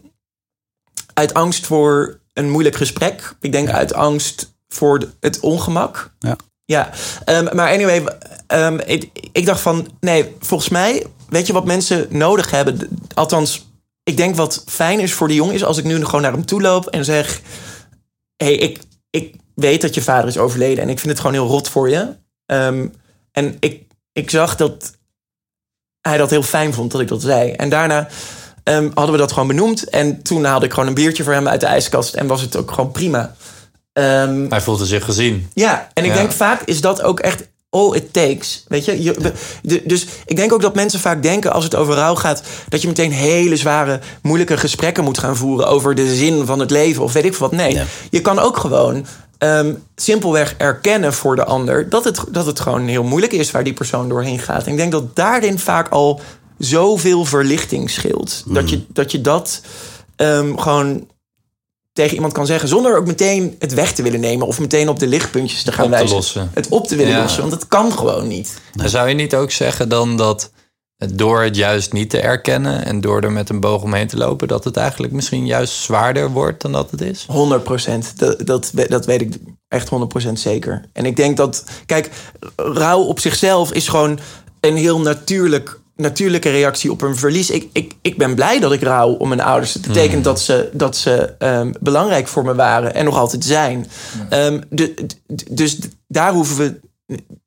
uit angst voor een moeilijk gesprek. Ik denk uit angst voor het ongemak. Ja. Ja, ehm, maar anyway, ehm, ik, ik dacht van, nee, volgens mij, weet je wat mensen nodig hebben? Althans, ik denk wat fijn is voor de jongen is als ik nu gewoon naar hem toe loop en zeg: Hé, hey, ik, ik weet dat je vader is overleden en ik vind het gewoon heel rot voor je. Ehm, en ik, ik zag dat hij dat heel fijn vond dat ik dat zei. En daarna hadden we dat gewoon benoemd. En toen haalde ik gewoon een biertje voor hem uit de ijskast en was het ook gewoon prima. Ehm, Hij voelde zich gezien. ja, en ik Ja. denk vaak is dat ook echt all it takes. Weet je? je we- de- dus ik denk ook dat mensen vaak denken als het over rouw gaat... dat je meteen hele zware, moeilijke gesprekken moet gaan voeren... over de zin van het leven of weet ik veel wat. Nee, Ja. je kan ook gewoon ehm, simpelweg erkennen voor de ander... Dat het, dat het gewoon heel moeilijk is waar die persoon doorheen gaat. En ik denk dat daarin vaak al zoveel verlichting scheelt. Dat, je, dat je dat ehm, gewoon tegen iemand kan zeggen... zonder ook meteen het weg te willen nemen... of meteen op de lichtpuntjes te gaan Op te wijzen. lossen. Het op te willen Ja. lossen, want het kan gewoon niet. Zou je niet ook zeggen dan dat door het juist niet te erkennen en door er met een boog omheen te lopen, dat het eigenlijk misschien juist zwaarder wordt dan dat het is? 100 procent. Dat, dat, we- dat weet ik echt 100 procent zeker. En ik denk dat... Kijk, rouw op zichzelf is gewoon een heel natuurlijk... Natuurlijke reactie op een verlies. Ik, ik, ik ben blij dat ik rouw om mijn ouders. Het betekent dat ze, dat ze ehm, belangrijk voor me waren en nog altijd zijn. Ehm, de, dus daar hoeven we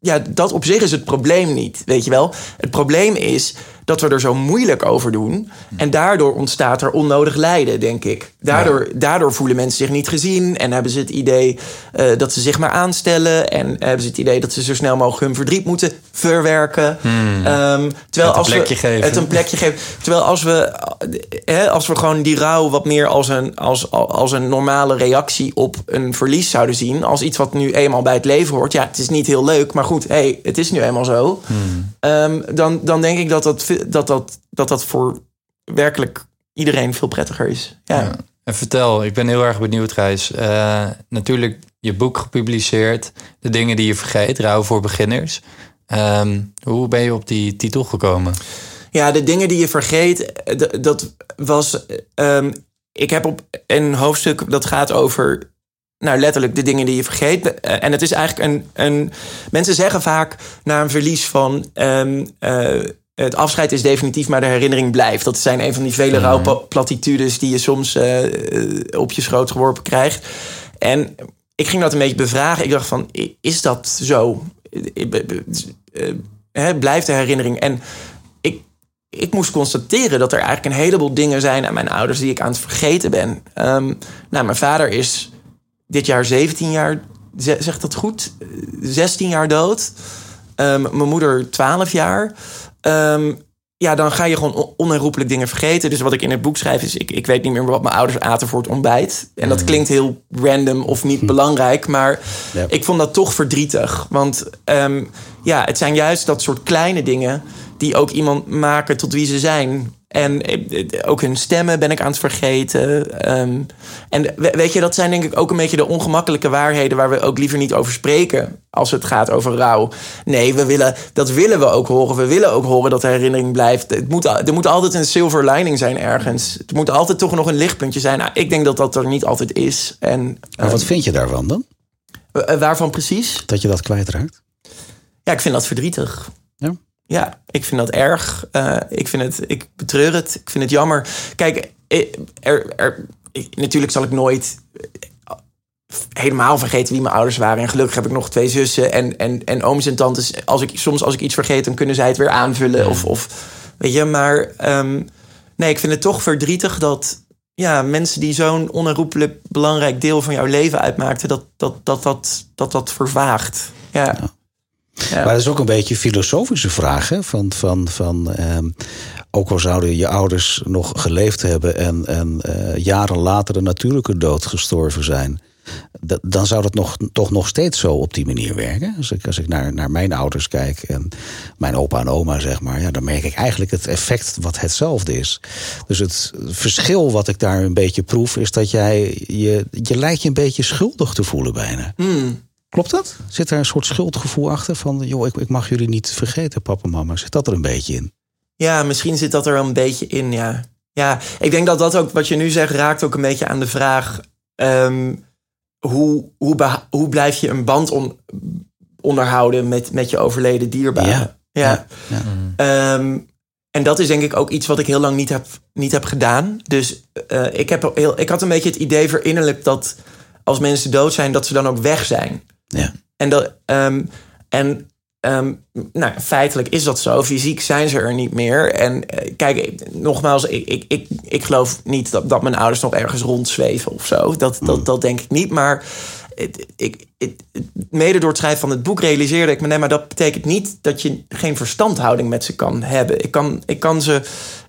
ja, dat op zich is het probleem niet, weet je wel. Het probleem is dat we er zo moeilijk over doen. En daardoor ontstaat er onnodig lijden, denk ik. Daardoor, daardoor voelen mensen zich niet gezien. En hebben ze het idee eh, dat ze zich maar aanstellen. En hebben ze het idee dat ze zo snel mogelijk hun verdriet moeten verwerken. Ehm, terwijl als plekje we, geven. Het een plekje geven. Terwijl als we, eh, hè, als we gewoon die rouw wat meer als een, als, als een normale reactie op een verlies zouden zien. Als iets wat nu eenmaal bij het leven hoort. Ja, het is niet heel leuk, maar goed, hey, het is nu eenmaal zo. Ehm, dan, dan denk ik dat dat, dat, dat, dat dat voor werkelijk iedereen veel prettiger is. Ja. Ja. En vertel, ik ben heel erg benieuwd, Gijs. Eh, natuurlijk je boek gepubliceerd, de dingen die je vergeet, rouw voor beginners. Ehm, hoe ben je op die titel gekomen? Ja, de dingen die je vergeet, eh, dat was. ehm, ik heb op een hoofdstuk dat gaat over. Nou, letterlijk de dingen die je vergeet. Eh, En het is eigenlijk een. een mensen zeggen vaak na een verlies van. ehm, eh, het afscheid is definitief, maar de herinnering blijft. Dat zijn een van die vele rouwplatitudes die je soms eh, eh, op je schoot geworpen krijgt. En ik ging dat een beetje bevragen. Ik dacht van, is dat zo? Eh, Blijft de herinnering? En ik, ik moest constateren dat er eigenlijk een heleboel dingen zijn aan mijn ouders die ik aan het vergeten ben. Ehm, nou, mijn vader is dit jaar 17 jaar, ze- zegt dat goed? Eh, 16 jaar dood. Ehm, mijn moeder 12 jaar. Ehm, ja, dan ga je gewoon on- onherroepelijk dingen vergeten. Dus wat ik in het boek schrijf is... Ik, ik weet niet meer wat mijn ouders aten voor het ontbijt. En dat klinkt heel random of niet belangrijk. Maar Ja. ik vond dat toch verdrietig. Want ehm, ja, het zijn juist dat soort kleine dingen... die ook iemand maken tot wie ze zijn. En eh, eh, ook hun stemmen ben ik aan het vergeten. Ehm, en we- weet je, dat zijn denk ik ook een beetje de ongemakkelijke waarheden... waar we ook liever niet over spreken als het gaat over rouw. Nee, we willen, dat willen we ook horen. We willen ook horen dat de herinnering blijft. Het moet, er moet altijd een silver lining zijn ergens. Het moet altijd toch nog een lichtpuntje zijn. Nou, ik denk dat dat er niet altijd is. En Maar wat vind je daarvan dan? eh, waarvan precies? Dat je dat kwijtraakt? Ja, ik vind dat verdrietig. Ja. Ja, ik vind dat erg. Eh, ik, vind het, ik betreur het. Ik vind het jammer. Kijk, eh, er, er, ik- natuurlijk zal ik nooit eh, helemaal vergeten wie mijn ouders waren. En gelukkig heb ik nog twee zussen en, en, en ooms en tantes. Als ik, soms als ik iets vergeet, dan kunnen zij het weer aanvullen. Of, of, weet je, maar ehm, nee, ik vind het toch verdrietig dat ja, mensen die zo'n onherroepelijk belangrijk deel van jouw leven uitmaakten, dat dat, dat, dat, dat, dat vervaagt. Ja. Ja. Maar dat is ook een beetje een filosofische vraag. Hè? Van, van, van, ehm, ook al zouden je ouders nog geleefd hebben en, en eh, jaren later een natuurlijke dood gestorven zijn. dan zou dat nog, toch nog steeds zo op die manier werken. Als ik, als ik naar, naar mijn ouders kijk en mijn opa en oma, zeg maar, ja, dan merk ik eigenlijk het effect wat hetzelfde is. Dus het verschil wat ik daar een beetje proef, is dat jij je, je lijkt je een beetje schuldig te voelen bijna. Hmm. Klopt dat? Zit daar een soort schuldgevoel achter van, joh, ik, ik mag jullie niet vergeten, papa en mama? Zit dat er een beetje in? Ja, misschien zit dat er een beetje in, ja. Ja, ik denk dat dat ook, wat je nu zegt, raakt ook een beetje aan de vraag... Ehm, hoe, hoe, hoe blijf je een band onderhouden met, met je overleden dierbaren? Ja. ja. Ehm, en dat is denk ik ook iets wat ik heel lang niet heb, niet heb gedaan. Dus uh, ik, heb heel, ik had een beetje het idee verinnerlijk dat als mensen dood zijn, dat ze dan ook weg zijn. Ja. En, dat, um, en Um, nou, feitelijk is dat zo. Fysiek zijn ze er niet meer. En uh, kijk, nogmaals, ik, ik, ik, ik geloof niet dat, dat mijn ouders nog ergens rondzweven of zo. Dat, dat, hmm. dat denk ik niet. Maar het, ik, het, mede door het schrijven van het boek realiseerde ik me... nee, maar dat betekent niet dat je geen verstandhouding met ze kan hebben. Ik kan, ik kan, ze,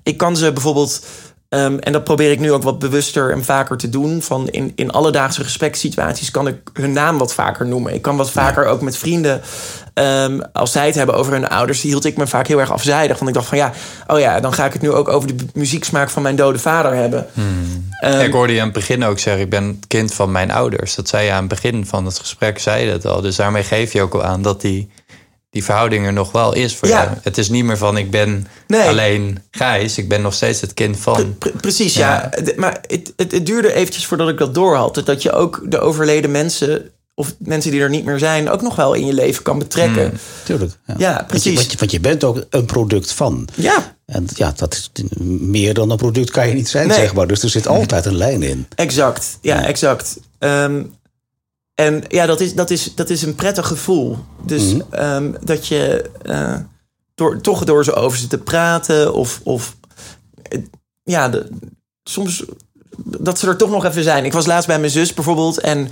ik kan ze bijvoorbeeld Um, en dat probeer ik nu ook wat bewuster en vaker te doen. Van in, in alledaagse gesprekssituaties kan ik hun naam wat vaker noemen. Ik kan wat vaker ook met vrienden, um, als zij het hebben over hun ouders, hield ik me vaak heel erg afzijdig. Want ik dacht van ja, oh ja, dan ga ik het nu ook over de muzieksmaak van mijn dode vader hebben. Hmm. Um, ik hoorde je aan het begin ook zeggen, ik ben het kind van mijn ouders. Dat zei je aan het begin van het gesprek, zei je dat al. Dus daarmee geef je ook al aan dat die die verhouding er nog wel is voor ja. jou. Het is niet meer van ik ben alleen Gijs. Ik ben nog steeds het kind van. precies, ja. Maar het, het, het, duurde eventjes voordat ik dat door had. Dat je ook de overleden mensen... of mensen die er niet meer zijn... ook nog wel in je leven kan betrekken. Hmm. Tuurlijk. Ja, ja precies. Want je, want je, bent ook een product van. Ja. En ja, dat is meer dan een product kan je niet zijn, zeg maar. Dus er zit altijd een lijn in. Exact, ja, exact. Um, en ja, dat is, dat is, dat is een prettig gevoel. Dus mhm. ehm, dat je uh, door, toch door ze over ze te praten of, of ja, de, soms dat ze er toch nog even zijn. Ik was laatst bij mijn zus bijvoorbeeld en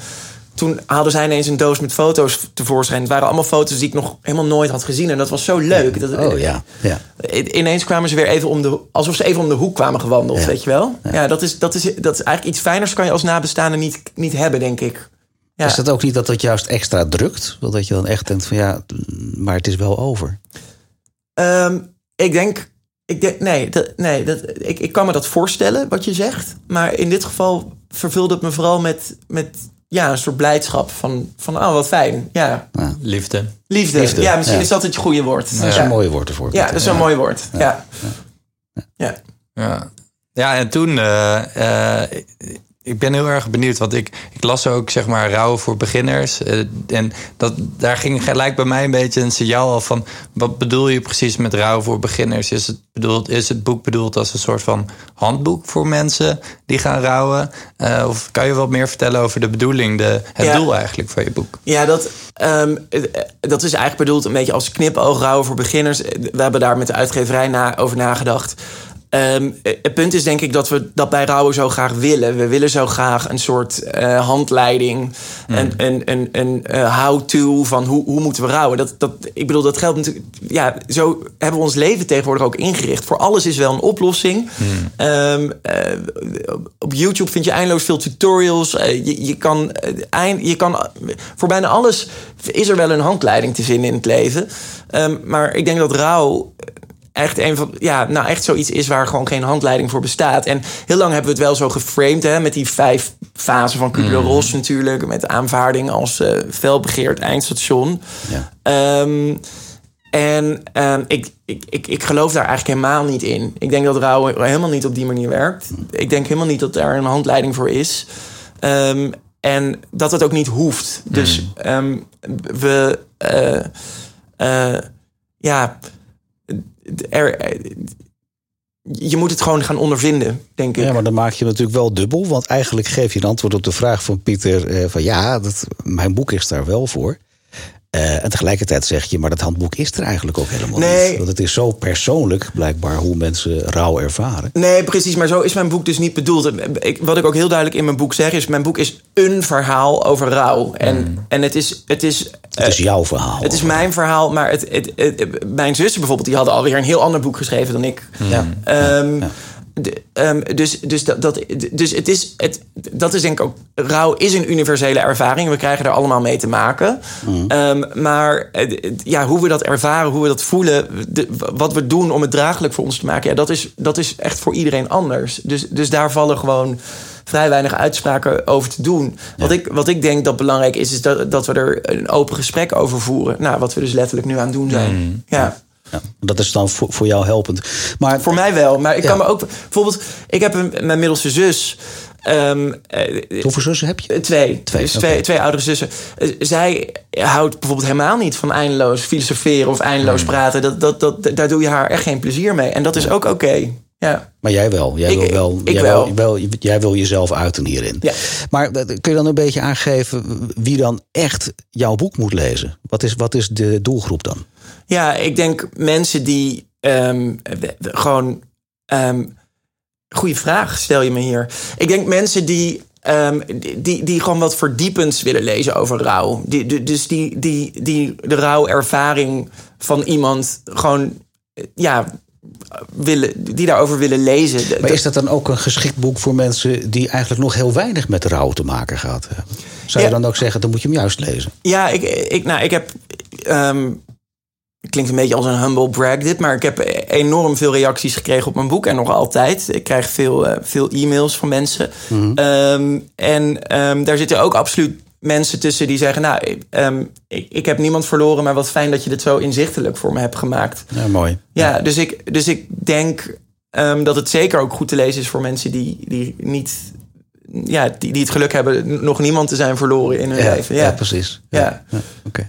toen haalden zij ineens een doos met foto's tevoorschijn. Het waren allemaal foto's die ik nog helemaal nooit had gezien. En dat was zo leuk. Dat, oh ja, ja. Ineens kwamen ze weer even om de... Alsof ze even om de hoek kwamen gewandeld, weet je wel? Ja, dat, is, dat, is, dat is eigenlijk iets fijners kan je als nabestaande niet, niet hebben, denk ik. Is dat ook niet dat dat juist extra drukt? Dat je dan echt denkt van ja, maar het is wel over. Um, ik denk, ik denk nee, dat, nee dat, ik, ik kan me dat voorstellen wat je zegt. Maar in dit geval vervulde het me vooral met, met ja, een soort blijdschap van, van oh wat fijn. Ja. Liefde. Liefde. Ja, misschien is dat het goede woord. Dat is een mooi woord ervoor. Ja, dat is een mooi woord. Ja. Ja. Ja. ja. en toen, uh, ik ben heel erg benieuwd, want ik, ik las ook zeg maar rouwen voor beginners. Uh, en dat, daar ging gelijk bij mij een beetje een signaal al van... wat bedoel je precies met rouwen voor beginners? Is het, bedoeld, is het boek bedoeld als een soort van handboek voor mensen die gaan rouwen? Uh, of kan je wat meer vertellen over de bedoeling, de, het doel eigenlijk van je boek? Ja, dat, um, dat is eigenlijk bedoeld een beetje als knipoog rouwen voor beginners. We hebben daar met de uitgeverij na, over nagedacht... Um, het punt is denk ik dat we dat bij rouwen zo graag willen. We willen zo graag een soort uh, handleiding, mm. een, een, een, een uh, how-to van hoe, hoe moeten we rouwen. Dat, dat, ik bedoel, dat geldt natuurlijk. Ja, zo hebben we ons leven tegenwoordig ook ingericht. Voor alles is wel een oplossing. Mm. Um, uh, op YouTube vind je eindeloos veel tutorials. je, je, kan, eind, je kan voor bijna alles is er wel een handleiding te vinden in het leven. Um, maar ik denk dat rouw echt een van, ja, nou echt zoiets is waar gewoon geen handleiding voor bestaat. En heel lang hebben we het wel zo geframed, hè, met die vijf fasen van Kubler-Ross mm. natuurlijk, met aanvaarding als uh, felbegeerd eindstation. Ja. Um, en um, ik, ik, ik, ik geloof daar eigenlijk helemaal niet in. Ik denk dat rouw helemaal niet op die manier werkt. Ik denk helemaal niet dat daar een handleiding voor is. Um, en dat het ook niet hoeft. Dus um, we. Uh, uh, ja je moet het gewoon gaan ondervinden, denk ik. Ja, maar dan maak je natuurlijk wel dubbel. Want eigenlijk geef je een antwoord op de vraag van Pieter: eh, van ja, dat, mijn boek is daar wel voor. Uh, en tegelijkertijd zeg je, maar dat handboek is er eigenlijk ook helemaal nee. niet. Want het is zo persoonlijk, blijkbaar, hoe mensen rouw ervaren. Nee, precies. Maar zo is mijn boek dus niet bedoeld. Ik, wat ik ook heel duidelijk in mijn boek zeg, is... mijn boek is een verhaal over rouw. En, mm. en het is... Het is, het is jouw verhaal. Het is mijn verhaal, maar het, het, mijn zussen bijvoorbeeld... die hadden alweer een heel ander boek geschreven dan ik. Ja. Um, ja. Ehm, dus, dus, dat, dat, dus het is, het, dat is denk ik ook. Rouw is een universele ervaring. We krijgen er allemaal mee te maken. Mhm. Ehm, maar eh, ja, hoe we dat ervaren, hoe we dat voelen, de, wat we doen om het draaglijk voor ons te maken, ja, dat, is, dat is echt voor iedereen anders. Dus, dus daar vallen gewoon vrij weinig uitspraken over te doen. Wat, ik, wat ik denk dat belangrijk is, is dat, dat we er een open gesprek over voeren. Nou, wat we dus letterlijk nu aan het doen zijn. Mhm. Ja. Ja, dat is dan voor, voor jou helpend. Maar Voor mij wel. Maar ik kan me ook... Bijvoorbeeld, ik heb een, mijn middelste zus... ehm, eh, hoeveel zussen heb je? Twee. Twee, dus twee, twee oudere zussen. Eh, Zij houdt bijvoorbeeld helemaal niet van eindeloos filosoferen of eindeloos Hmm. praten. Dat, dat, dat, daar doe je haar echt geen plezier mee. En dat is ook oké. Ja. Maar jij wel. Jij Ik- wil wel. jij, wel. wel, jij wil jezelf uiten hierin. Ja. Maar eh, kun je dan een beetje aangeven wie dan echt jouw boek moet lezen? Wat is, wat is de doelgroep dan? Ja, ik denk mensen die ehm, gewoon. ehm goeie vraag, stel je me hier. Ik denk mensen die. ehm, die, die, die gewoon wat verdiepends willen lezen over rouw. Die, die- dus die, die, die de rouwervaring van iemand gewoon. eh, Ja, willen, die daarover willen lezen. Maar is dat dan ook een geschikt boek voor mensen die eigenlijk nog heel weinig met rouw te maken gehad hebben? Zou je dan ook zeggen, dan moet je hem juist lezen? Ja, ik, ik, nou, ik heb. Klinkt een beetje als een humble brag dit, maar ik heb enorm veel reacties gekregen op mijn boek en nog altijd. Ik krijg veel, eh, veel e-mails van mensen. Ehm, en ehm, daar zitten ook absoluut mensen tussen die zeggen: Nou, ik, ehm, ik, ik heb niemand verloren, maar wat fijn dat je dit zo inzichtelijk voor me hebt gemaakt. Ja, mooi. Ja, dus ik, dus ik denk dat het zeker ook goed te lezen is voor mensen die, die niet. Ja, die, die het geluk hebben nog niemand te zijn verloren in hun Ja, leven. ja, precies. Ja. Oké.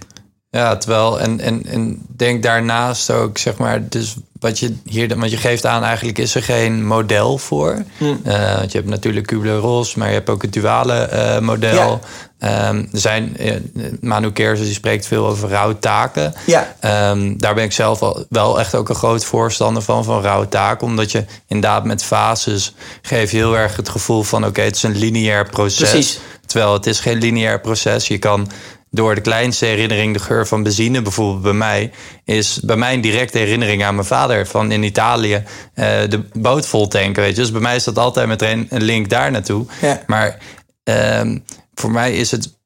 Ja, terwijl, en, en, en denk daarnaast ook, zeg maar, dus wat je hier, want je geeft aan, eigenlijk is er geen model voor. Eh, want je hebt natuurlijk Kubler-Ross, maar je hebt ook het duale eh, model. Ja. Ehm, er zijn, eh, Manu Kersen die spreekt veel over rouwtaken. Ja. Ehm, daar ben ik zelf wel, wel echt ook een groot voorstander van, van rouwtaken. Omdat je inderdaad met fases geef je heel erg het gevoel van... oké, het is een lineair proces. Precies. Terwijl het is geen lineair proces. Je kan door de kleinste herinnering, de geur van benzine bijvoorbeeld bij mij... is bij mij een directe herinnering aan mijn vader van in Italië... eh, de boot vol tanken, weet je. Dus bij mij is dat altijd meteen een link daar naartoe. Ja. Maar ehm, voor mij is het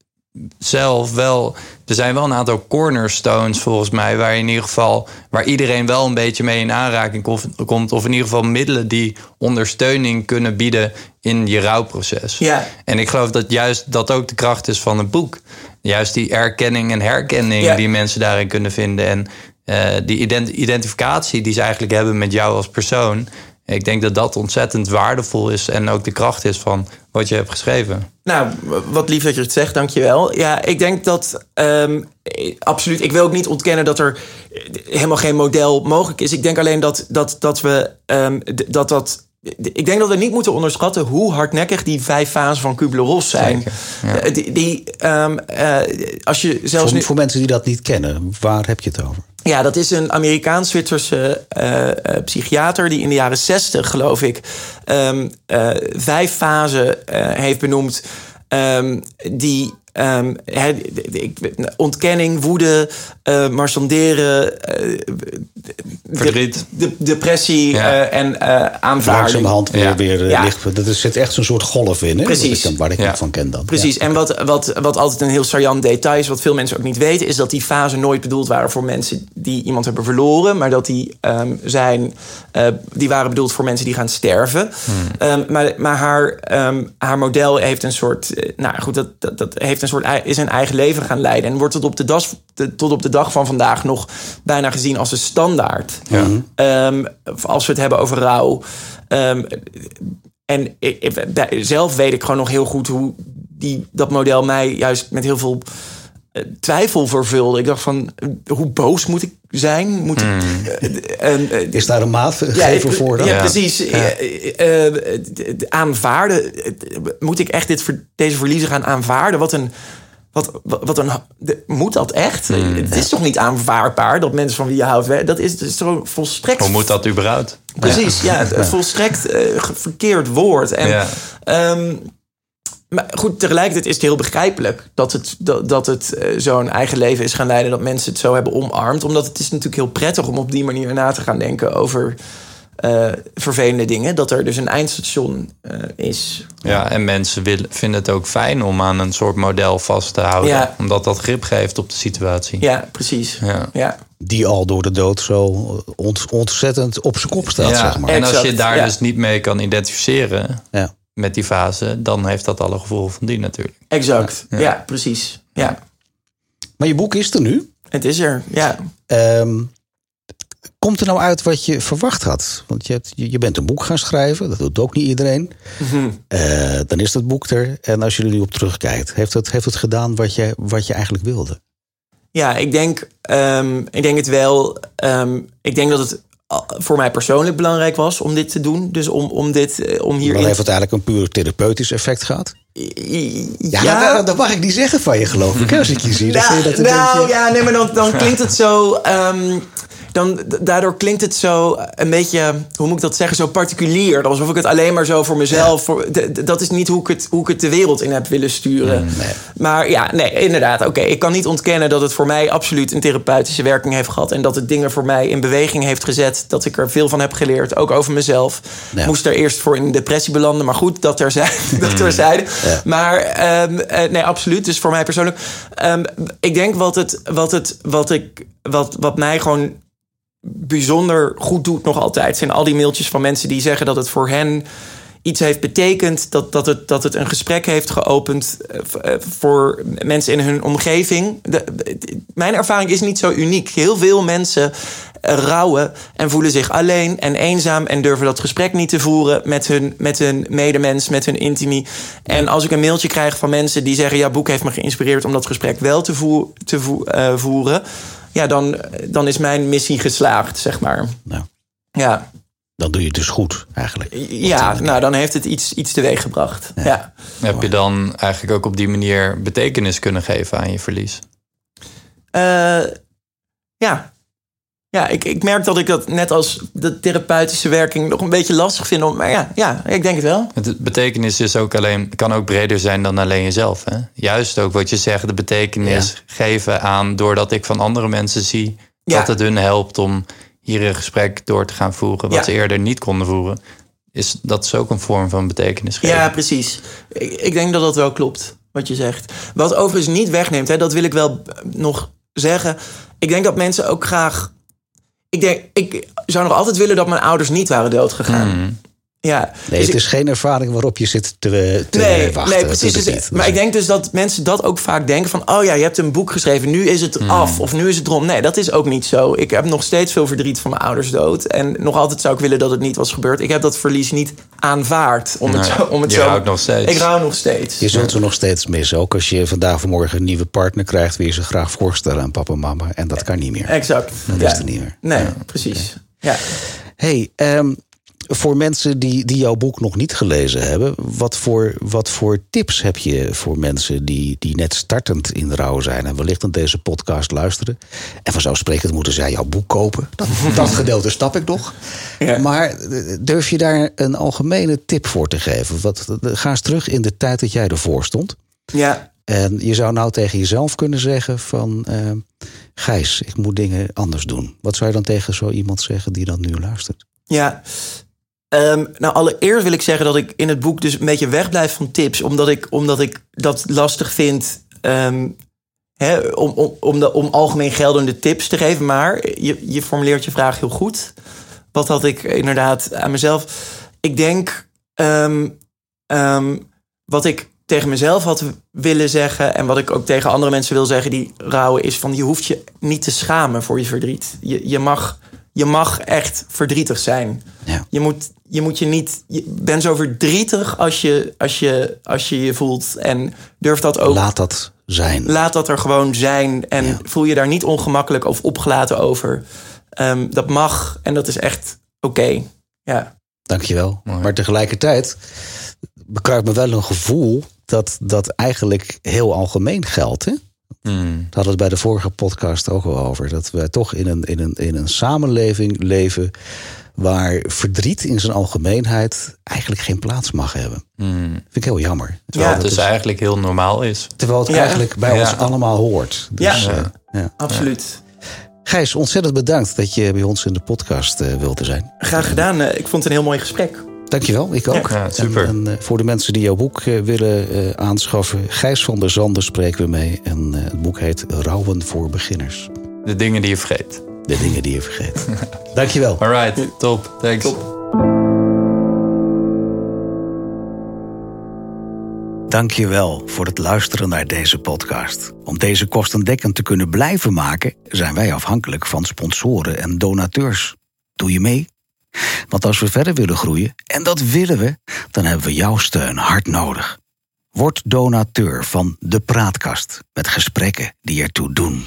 zelf wel. Er zijn wel een aantal cornerstones volgens mij. Waar in ieder geval. Waar iedereen wel een beetje mee in aanraking komt-. Of in ieder geval middelen die ondersteuning kunnen bieden in je rouwproces. Ja. En ik geloof dat juist dat ook de kracht is van het boek. Juist die erkenning en herkenning Ja. die mensen daarin kunnen vinden. En eh, die ident- identificatie die ze eigenlijk hebben met jou als persoon. Ik denk dat dat ontzettend waardevol is. En ook de kracht is van wat je hebt geschreven. Nou, wat lief dat je het zegt, dankjewel. Ja, ik denk dat ehm, eh, absoluut. Ik wil ook niet ontkennen dat er helemaal geen model mogelijk is. Ik denk alleen dat dat, dat we ehm, dat dat. Ik denk dat we niet moeten onderschatten hoe hardnekkig die vijf fasen van Kubler-Ross zijn. Zeker, ja. Eh, Die, die, ehm, eh, als je zelfs Voor, nu, voor mensen die dat niet kennen, waar heb je het over? Ja, dat is een Amerikaans-Zwitserse eh, eh, psychiater die in de jaren zestig, geloof ik, ehm, eh, vijf fasen heeft benoemd. ehm, die ehm, ik- ontkenning, woede, eh marchanderen, eh, Verdriet. de, de- depressie Ja. eh, en eh aanvaarding. Langzamerhand weer, Ja. weer Ja. licht. Dat is, zit echt zo'n soort golf in, hè? Precies. Wat ik waar ik Ja. niet van ken dan. Precies. Ja. En wat, wat, wat altijd een heel saillant detail is, wat veel mensen ook niet weten, is dat die fasen nooit bedoeld waren voor mensen die iemand hebben verloren, maar dat die ehm, zijn, eh, die waren bedoeld voor mensen die gaan sterven. Ehm, maar maar haar, ehm, haar model heeft een soort, nou goed, dat, dat, dat heeft een soort is een eigen leven gaan leiden en wordt tot op de, das, de- tot op de dag van vandaag nog bijna gezien als een standaard. Ehm, als we het hebben over rouw. Ehm, en ik, ik- zelf weet ik gewoon nog heel goed hoe die, dat model mij juist met heel veel twijfel vervulde. Ik dacht van, eh, hoe boos moet ik zijn? Moet ik, eh, en, eh, Is daar een maatgever voor dan? Ja, Ja. precies. Eh, eh, eh, d- aanvaarden. Eh, Moet ik echt dit, deze verliezen gaan aanvaarden? Wat een... Wat, wat, een de- moet dat echt? het is toch niet aanvaardbaar dat mensen van wie je houdt... Dat is, dat is toch volstrekt Hoe moet dat überhaupt? Precies, ja, het, volstrekt eh, verkeerd woord. En, Ja. Maar goed, tegelijkertijd is het heel begrijpelijk dat het, dat, dat het eh, zo'n eigen leven is gaan leiden, dat mensen het zo hebben omarmd. Omdat het is natuurlijk heel prettig om op die manier na te gaan denken over, eh, vervelende dingen. Dat er dus een eindstation eh, is. Ja, en mensen willen, vinden het ook fijn om aan een soort model vast te houden. Ja. Omdat dat grip geeft op de situatie. Ja, precies. Ja. Ja. Die al door de dood zo ont- ontzettend op zijn kop staat, Ja, zeg maar. En als je daar ja. dus niet mee kan identificeren Ja. Met die fase, dan heeft dat alle gevoel van die natuurlijk. Exact. Ja, precies. Ja, Maar je boek is er nu. het is er. Ja. Ehm, komt er nou uit wat je verwacht had? Want je, hebt, je, bent een boek gaan schrijven, dat doet ook niet iedereen. Mhm. Eh, dan is dat boek er. En als je er nu op terugkijkt, heeft het, heeft het gedaan wat je, wat je eigenlijk wilde? Ja, ik denk, ehm, ik denk het wel. ehm, ik denk dat het voor mij persoonlijk belangrijk was om dit te doen. Dus om, om dit, eh, om Dan hierin... heeft het eigenlijk een puur therapeutisch effect gehad. Ja, Ja, dat, dat mag ik niet zeggen van je, geloof ik. Als ik je zie, dan vind je dat nou beetje... ja, nee, maar dan, dan klinkt het zo. ehm, dan, daardoor klinkt het zo een beetje, hoe moet ik dat zeggen, zo particulier. Alsof ik het alleen maar zo voor mezelf. Voor, dat is niet hoe ik, het, hoe ik het de wereld in heb willen sturen. Maar ja, nee, inderdaad. Oké, ik kan niet ontkennen dat het voor mij absoluut een therapeutische werking heeft gehad. En dat het dingen voor mij in beweging heeft gezet. Dat ik er veel van heb geleerd, ook over mezelf. Ja. Moest er eerst voor in depressie belanden. Maar goed, dat terzijde. Dat terzijde. Maar ehm, eh, nee, absoluut. Dus voor mij persoonlijk. ehm, ik denk wat het, wat het, wat ik, wat, wat mij gewoon bijzonder goed doet nog altijd... zijn al die mailtjes van mensen die zeggen dat het voor hen iets heeft betekend. Dat, dat, het, dat het een gesprek heeft geopend eh, eh, voor mensen in hun omgeving. Mijn ervaring is niet zo uniek. Heel veel mensen eh, rouwen en voelen zich alleen en eenzaam... en durven dat gesprek niet te voeren met hun, met hun medemens, met hun intimie. En als ik een mailtje krijg van mensen die zeggen... ja, boek heeft me geïnspireerd om dat gesprek wel te, voer- te voer- voeren... ja, dan, dan is mijn missie geslaagd, zeg maar. Nou, Ja, dan doe je het dus goed, eigenlijk. ja nou, dan heeft het iets, iets teweeg gebracht. Ja. Heb je dan eigenlijk ook op die manier betekenis kunnen geven aan je verlies? Eh, ja. Ja, ik, ik merk dat ik dat net als de therapeutische werking nog een beetje lastig vind. Om, maar ja, ja, ik denk het wel. Het betekenis is ook alleen, kan ook breder zijn dan alleen jezelf. Hè? Juist ook wat je zegt, de betekenis geven aan doordat ik van andere mensen zie Ja. dat het hun helpt om hier een gesprek door te gaan voeren, wat Ja. ze eerder niet konden voeren. Is, dat is ook een vorm van betekenis geven. Ja, precies. Ik, ik denk dat dat wel klopt, wat je zegt. Wat overigens niet wegneemt, hè, dat wil ik wel nog zeggen. Ik denk dat mensen ook graag... Ik, denk, ik zou nog altijd willen dat mijn ouders niet waren doodgegaan. Ja, Nee, dus het ik- is geen ervaring waarop je zit te, te Nee, wachten. nee precies. is het Dus- niet. maar ik denk dus dat mensen dat ook vaak denken van... oh ja, je hebt een boek geschreven, nu is het af of nu is het rond. Nee, dat is ook niet zo. Ik heb nog steeds veel verdriet van mijn ouders dood. En nog altijd zou ik willen dat het niet was gebeurd. Ik heb dat verlies niet aanvaard. Om het zo, om het je zo, houdt nog steeds. Ik hou nog steeds. Je zult ze nog steeds missen. Ook als je vandaag of morgen een nieuwe partner krijgt... wil je ze graag voorstellen aan papa en mama. En dat kan niet meer. Exact. Dat ja. is er niet meer. Nee, precies. Ja. hey, ehm, voor mensen die, die jouw boek nog niet gelezen hebben... Wat voor, wat voor tips heb je voor mensen die, die net startend in de rouw zijn... en wellicht aan deze podcast luisteren? En vanzelfsprekend moeten zij jouw boek kopen. Dat, dat gedeelte snap ik nog. Ja. Maar eh, durf je daar een algemene tip voor te geven? Wat, ga eens terug in de tijd dat jij ervoor stond... Ja. En je zou nou tegen jezelf kunnen zeggen van... eh, Gijs, ik moet dingen anders doen. Wat zou je dan tegen zo iemand zeggen die dan nu luistert? Ja. Ehm, nou, allereerst wil ik zeggen dat ik in het boek dus een beetje wegblijf van tips. Omdat ik, omdat ik dat lastig vind ehm, om, om, om, de, om algemeen geldende tips te geven. Maar je, je formuleert je vraag heel goed. Wat had ik inderdaad aan mezelf? Ik denk ehm, wat ik tegen mezelf had willen zeggen... en wat ik ook tegen andere mensen wil zeggen die rouwen... is van je hoeft je niet te schamen voor je verdriet. Je, je, mag, je mag echt verdrietig zijn. Ja. Je moet je, moet je niet... Je bent zo verdrietig als je, als, je, als je je voelt. En durf dat ook... Laat dat zijn. Laat dat er gewoon zijn. En Ja. voel je daar niet ongemakkelijk of opgelaten over. Ehm, dat mag en dat is echt oké. Ja. Dankjewel. Maar tegelijkertijd bekruipt me wel een gevoel... dat dat eigenlijk heel algemeen geldt. Hè? Hmm. Daar hadden we het bij de vorige podcast ook al over. Dat we toch in een, in een, in een samenleving leven... waar verdriet in zijn algemeenheid eigenlijk geen plaats mag hebben. Hmm. Vind ik heel jammer. Ja, Het dus eigenlijk heel normaal is. Terwijl het Ja. eigenlijk bij Ja. ons allemaal hoort. Dus, Ja. eh, ja. Absoluut. Gijs, ontzettend bedankt dat je bij ons in de podcast uh, wilde zijn. Graag gedaan. ik vond het een heel mooi gesprek. Dankjewel, ik ook. Ja, super. En, en voor de mensen die jouw boek willen aanschaffen, Gijs van der Zanden spreken we mee. En het boek heet Rouwen voor Beginners. De dingen die je vergeet. De dingen die je vergeet. Dankjewel. All right, top. Thanks. Top. Dankjewel voor het luisteren naar deze podcast. Om deze kostendekkend te kunnen blijven maken, zijn wij afhankelijk van sponsoren en donateurs. Doe je mee? Want als we verder willen groeien, en dat willen we, dan hebben we jouw steun hard nodig. Word donateur van De Praatkast met gesprekken die ertoe doen.